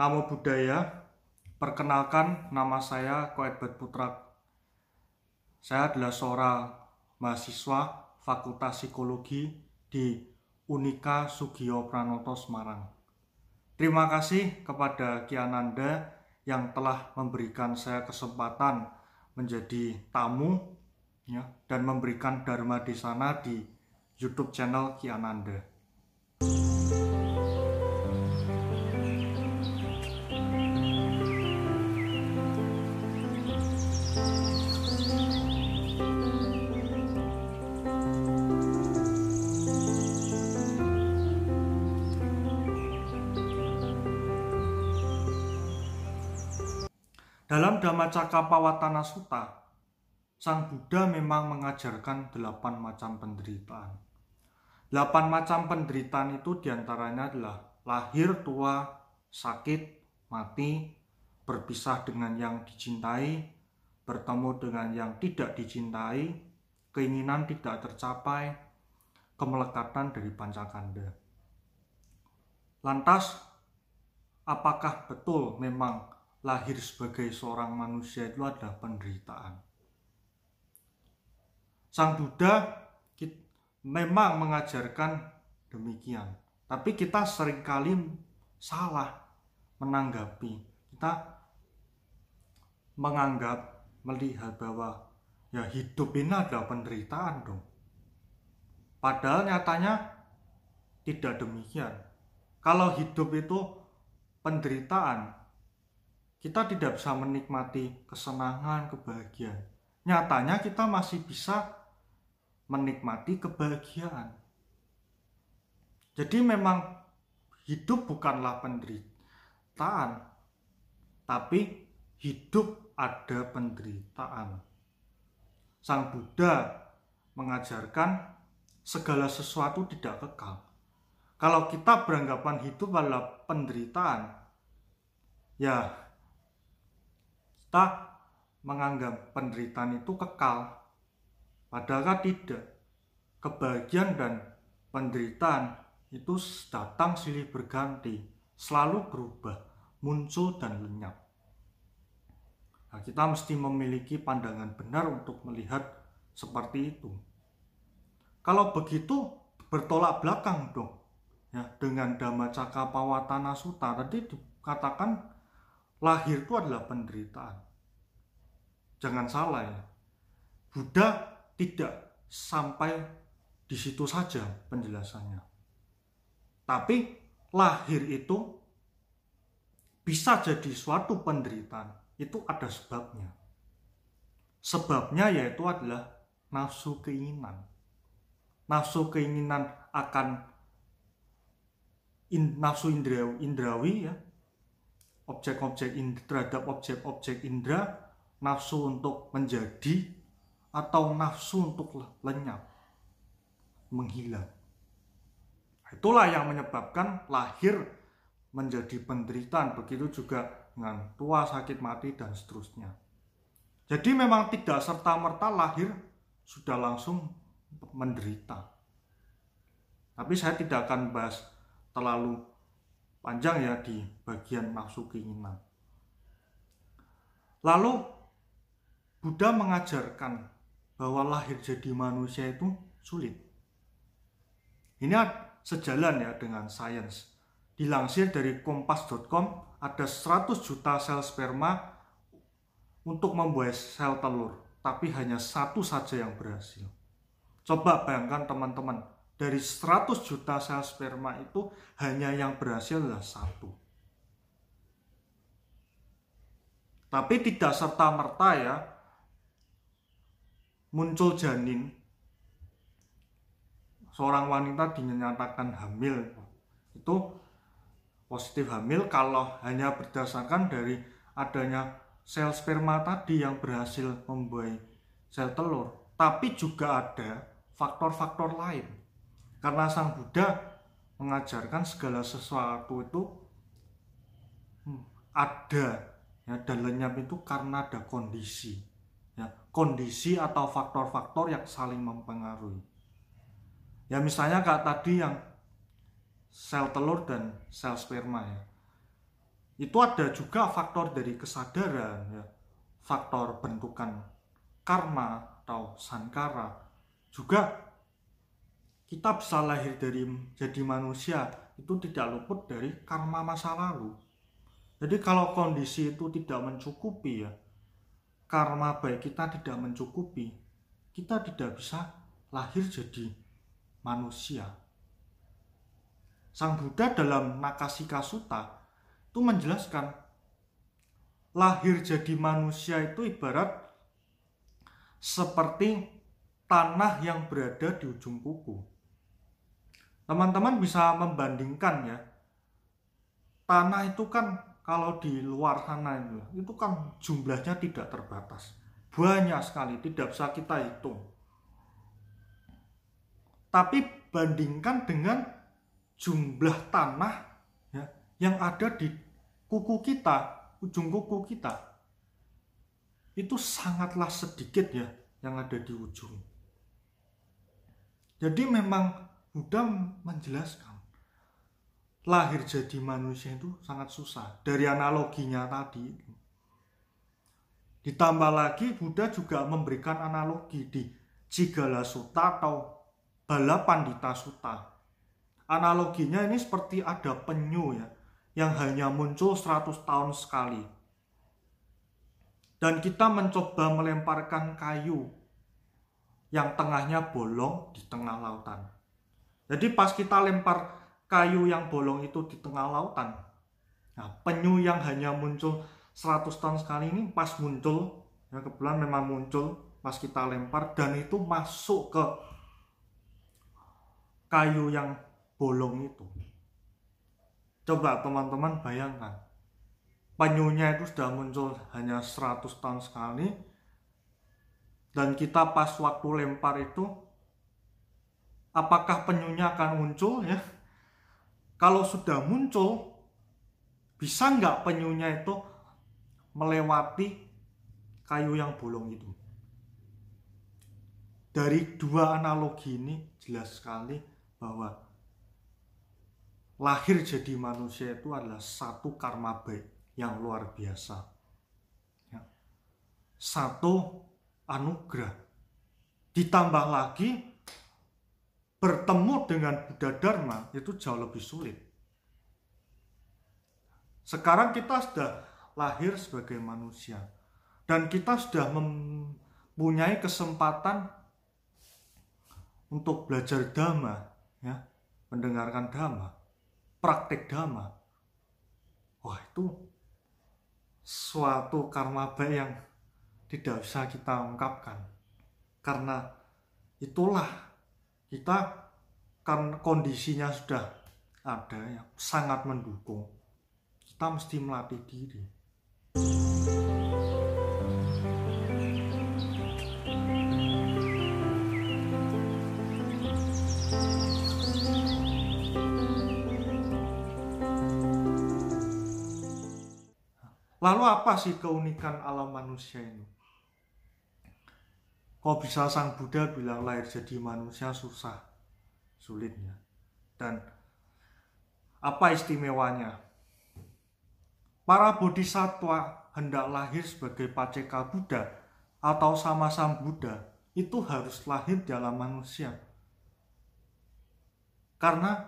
Namo Buddhaya. Perkenalkan nama saya Koetbet Putra. Saya adalah seorang mahasiswa Fakultas Psikologi di Unika Sugio Pranoto Semarang. Terima kasih kepada Kiananda yang telah memberikan saya kesempatan menjadi tamu ya, dan memberikan dharma di sana di YouTube channel Kiananda. Dalam Dhammacakkappawatana Sutta, Sang Buddha memang mengajarkan delapan macam penderitaan. Delapan macam penderitaan itu di antaranya adalah lahir, tua, sakit, mati, berpisah dengan yang dicintai, bertemu dengan yang tidak dicintai, keinginan tidak tercapai, kemelekatan dari pancakanda. Lantas, apakah betul memang lahir sebagai seorang manusia itu adalah penderitaan. Sang Buddha memang mengajarkan demikian, tapi kita sering kali salah menanggapi. Kita menganggap melihat bahwa ya hidup ini adalah penderitaan dong. Padahal nyatanya tidak demikian. Kalau hidup itu penderitaan, kita tidak bisa menikmati kesenangan, kebahagiaan. Nyatanya kita masih bisa menikmati kebahagiaan. Jadi memang hidup bukanlah penderitaan, tapi hidup ada penderitaan. Sang Buddha mengajarkan segala sesuatu tidak kekal. Kalau kita beranggapan hidup adalah penderitaan, ya kita menganggap penderitaan itu kekal. Padahal tidak. Kebahagiaan dan penderitaan itu datang silih berganti, selalu berubah, muncul dan lenyap. Nah, kita mesti memiliki pandangan benar untuk melihat seperti itu. Kalau begitu bertolak belakang dong ya dengan Dhamma Cakapawatana Sutta tadi dikatakan lahir itu adalah penderitaan. Jangan salah ya. Buddha tidak sampai di situ saja penjelasannya. Tapi lahir itu bisa jadi suatu penderitaan. Itu ada sebabnya. Sebabnya yaitu adalah nafsu keinginan. Nafsu keinginan akan in, nafsu indrawi, indrawi ya objek-objek terhadap objek-objek indera, nafsu untuk menjadi atau nafsu untuk lenyap, menghilang. Itulah yang menyebabkan lahir menjadi penderitaan, begitu juga dengan tua, sakit mati, dan seterusnya. Jadi memang tidak serta-merta lahir sudah langsung menderita. Tapi saya tidak akan bahas terlalu panjang ya di bagian nafsu keinginan. Lalu Buddha mengajarkan bahwa lahir jadi manusia itu sulit. Ini sejalan ya dengan sains. Dilansir dari kompas.com ada 100 juta sel sperma untuk membuat sel telur, tapi hanya satu saja yang berhasil. Coba bayangkan teman-teman, dari 100 juta sel sperma itu hanya yang berhasil adalah satu. Tapi tidak serta-merta ya muncul janin. Seorang wanita dinyatakan hamil. Itu positif hamil kalau hanya berdasarkan dari adanya sel sperma tadi yang berhasil membuat sel telur. Tapi juga ada faktor-faktor lain karena Sang Buddha mengajarkan segala sesuatu itu hmm, ada. Ya dan lenyap itu karena ada kondisi. Ya kondisi atau faktor-faktor yang saling mempengaruhi. Ya misalnya kayak tadi yang sel telur dan sel sperma ya. Itu ada juga faktor dari kesadaran ya. Faktor bentukan karma atau sankara. Juga kita bisa lahir dari jadi manusia itu tidak luput dari karma masa lalu jadi kalau kondisi itu tidak mencukupi ya karma baik kita tidak mencukupi kita tidak bisa lahir jadi manusia Sang Buddha dalam Nakasika Sutta itu menjelaskan lahir jadi manusia itu ibarat seperti tanah yang berada di ujung kuku. Teman-teman bisa membandingkan ya. Tanah itu kan kalau di luar sana itu, itu kan jumlahnya tidak terbatas. Banyak sekali, tidak bisa kita hitung. Tapi bandingkan dengan jumlah tanah yang ada di kuku kita, ujung kuku kita, itu sangatlah sedikit ya yang ada di ujung. Jadi memang Buddha menjelaskan lahir jadi manusia itu sangat susah dari analoginya tadi. Ditambah lagi Buddha juga memberikan analogi di Cigala Sutta atau Balapandita Sutta. Analoginya ini seperti ada penyu ya yang hanya muncul 100 tahun sekali. Dan kita mencoba melemparkan kayu yang tengahnya bolong di tengah lautan. Jadi pas kita lempar kayu yang bolong itu di tengah lautan, nah penyu yang hanya muncul 100 tahun sekali ini pas muncul, ya kebetulan memang muncul pas kita lempar dan itu masuk ke kayu yang bolong itu. Coba teman-teman bayangkan. Penyunya itu sudah muncul hanya 100 tahun sekali. Dan kita pas waktu lempar itu apakah penyunya akan muncul ya? Kalau sudah muncul, bisa nggak penyunya itu melewati kayu yang bolong itu? Dari dua analogi ini jelas sekali bahwa lahir jadi manusia itu adalah satu karma baik yang luar biasa. Ya. Satu anugerah. Ditambah lagi bertemu dengan Buddha Dharma itu jauh lebih sulit. Sekarang kita sudah lahir sebagai manusia dan kita sudah mempunyai kesempatan untuk belajar dhamma, ya, mendengarkan dhamma praktek dhamma. Wah itu suatu karma baik yang tidak bisa kita ungkapkan. Karena itulah kita kan kondisinya sudah ada yang sangat mendukung. Kita mesti melatih diri. Lalu apa sih keunikan alam manusia ini? Kok bisa sang Buddha bilang lahir jadi manusia susah, sulitnya. Dan apa istimewanya? Para bodhisatwa hendak lahir sebagai paceka Buddha atau sama sang Buddha itu harus lahir dalam manusia. Karena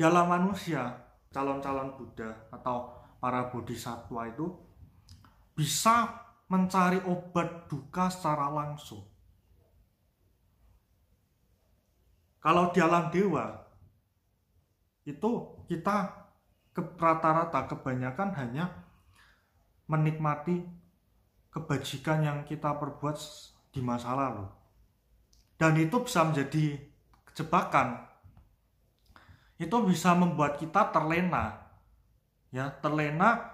dalam manusia calon-calon Buddha atau para bodhisatwa itu bisa mencari obat duka secara langsung. Kalau di alam dewa itu kita ke rata-rata kebanyakan hanya menikmati kebajikan yang kita perbuat di masa lalu. Dan itu bisa menjadi kejebakan. Itu bisa membuat kita terlena ya terlena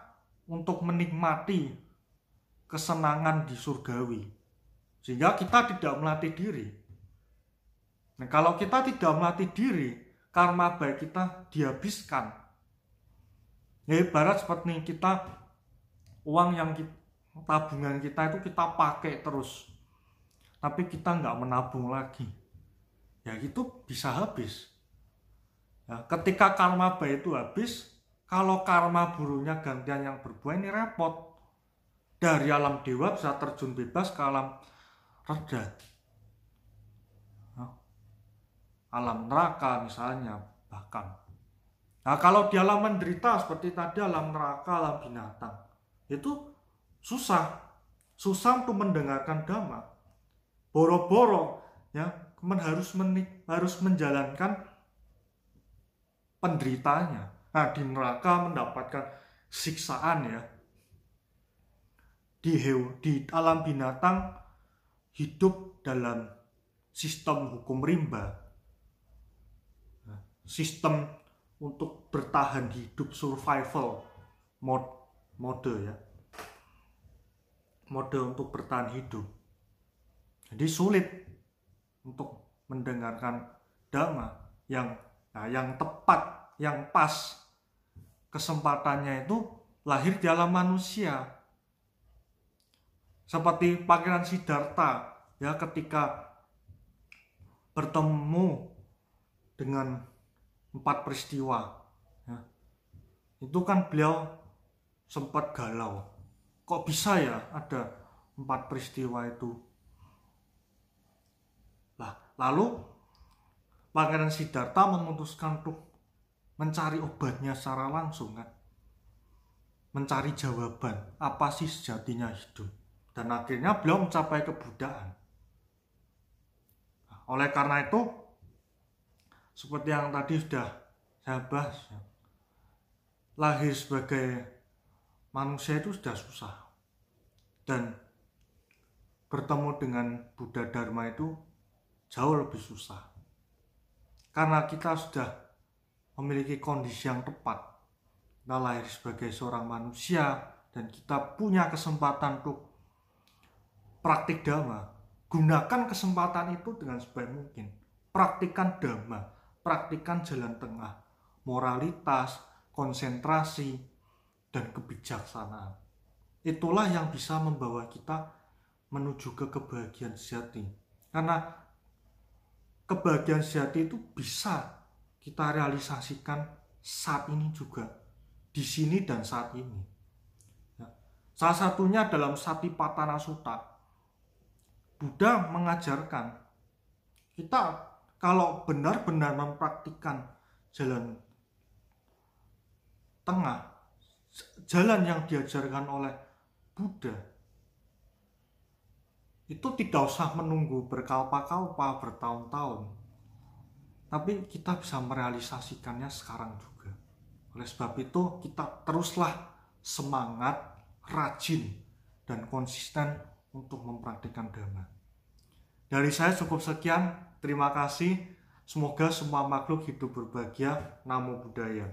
untuk menikmati kesenangan di surgawi. Sehingga kita tidak melatih diri. Nah kalau kita tidak melatih diri karma baik kita dihabiskan. Ya ibarat seperti kita uang yang kita, tabungan kita itu kita pakai terus. Tapi kita nggak menabung lagi. Ya itu bisa habis. Ya, ketika karma baik itu habis kalau karma burunya gantian yang berbuah ini repot dari alam dewa bisa terjun bebas ke alam reda. Alam neraka misalnya bahkan. Nah kalau di alam menderita seperti tadi alam neraka alam binatang itu susah. Susah untuk mendengarkan dhamma. Boro-boro ya men harus menik, harus menjalankan penderitanya. Nah di neraka mendapatkan siksaan ya di hew, di alam binatang hidup dalam sistem hukum rimba. Sistem untuk bertahan hidup survival mode mode ya. Mode untuk bertahan hidup. Jadi sulit untuk mendengarkan dhamma yang nah, yang tepat yang pas. Kesempatannya itu lahir di alam manusia seperti Pangeran Siddhartha ya ketika bertemu dengan empat peristiwa ya, itu kan beliau sempat galau. Kok bisa ya ada empat peristiwa itu? Lah lalu Pangeran Siddhartha memutuskan untuk mencari obatnya secara langsung kan? Mencari jawaban apa sih sejatinya hidup dan akhirnya beliau mencapai kebudayaan. Nah, oleh karena itu, seperti yang tadi sudah saya bahas, ya, lahir sebagai manusia itu sudah susah. Dan bertemu dengan Buddha Dharma itu jauh lebih susah. Karena kita sudah memiliki kondisi yang tepat. Kita lahir sebagai seorang manusia dan kita punya kesempatan untuk praktik dhamma. Gunakan kesempatan itu dengan sebaik mungkin. Praktikan dhamma, praktikan jalan tengah, moralitas, konsentrasi, dan kebijaksanaan. Itulah yang bisa membawa kita menuju ke kebahagiaan sejati. Karena kebahagiaan sejati itu bisa kita realisasikan saat ini juga. Di sini dan saat ini. Ya. Salah satunya dalam Satipatthana Sutta Buddha mengajarkan kita kalau benar-benar mempraktikkan jalan tengah, jalan yang diajarkan oleh Buddha, itu tidak usah menunggu berkalpa-kalpa bertahun-tahun, tapi kita bisa merealisasikannya sekarang juga. Oleh sebab itu, kita teruslah semangat, rajin, dan konsisten untuk mempraktikkan dhamma. Dari saya cukup sekian. Terima kasih. Semoga semua makhluk hidup berbahagia. Namo Buddhaya.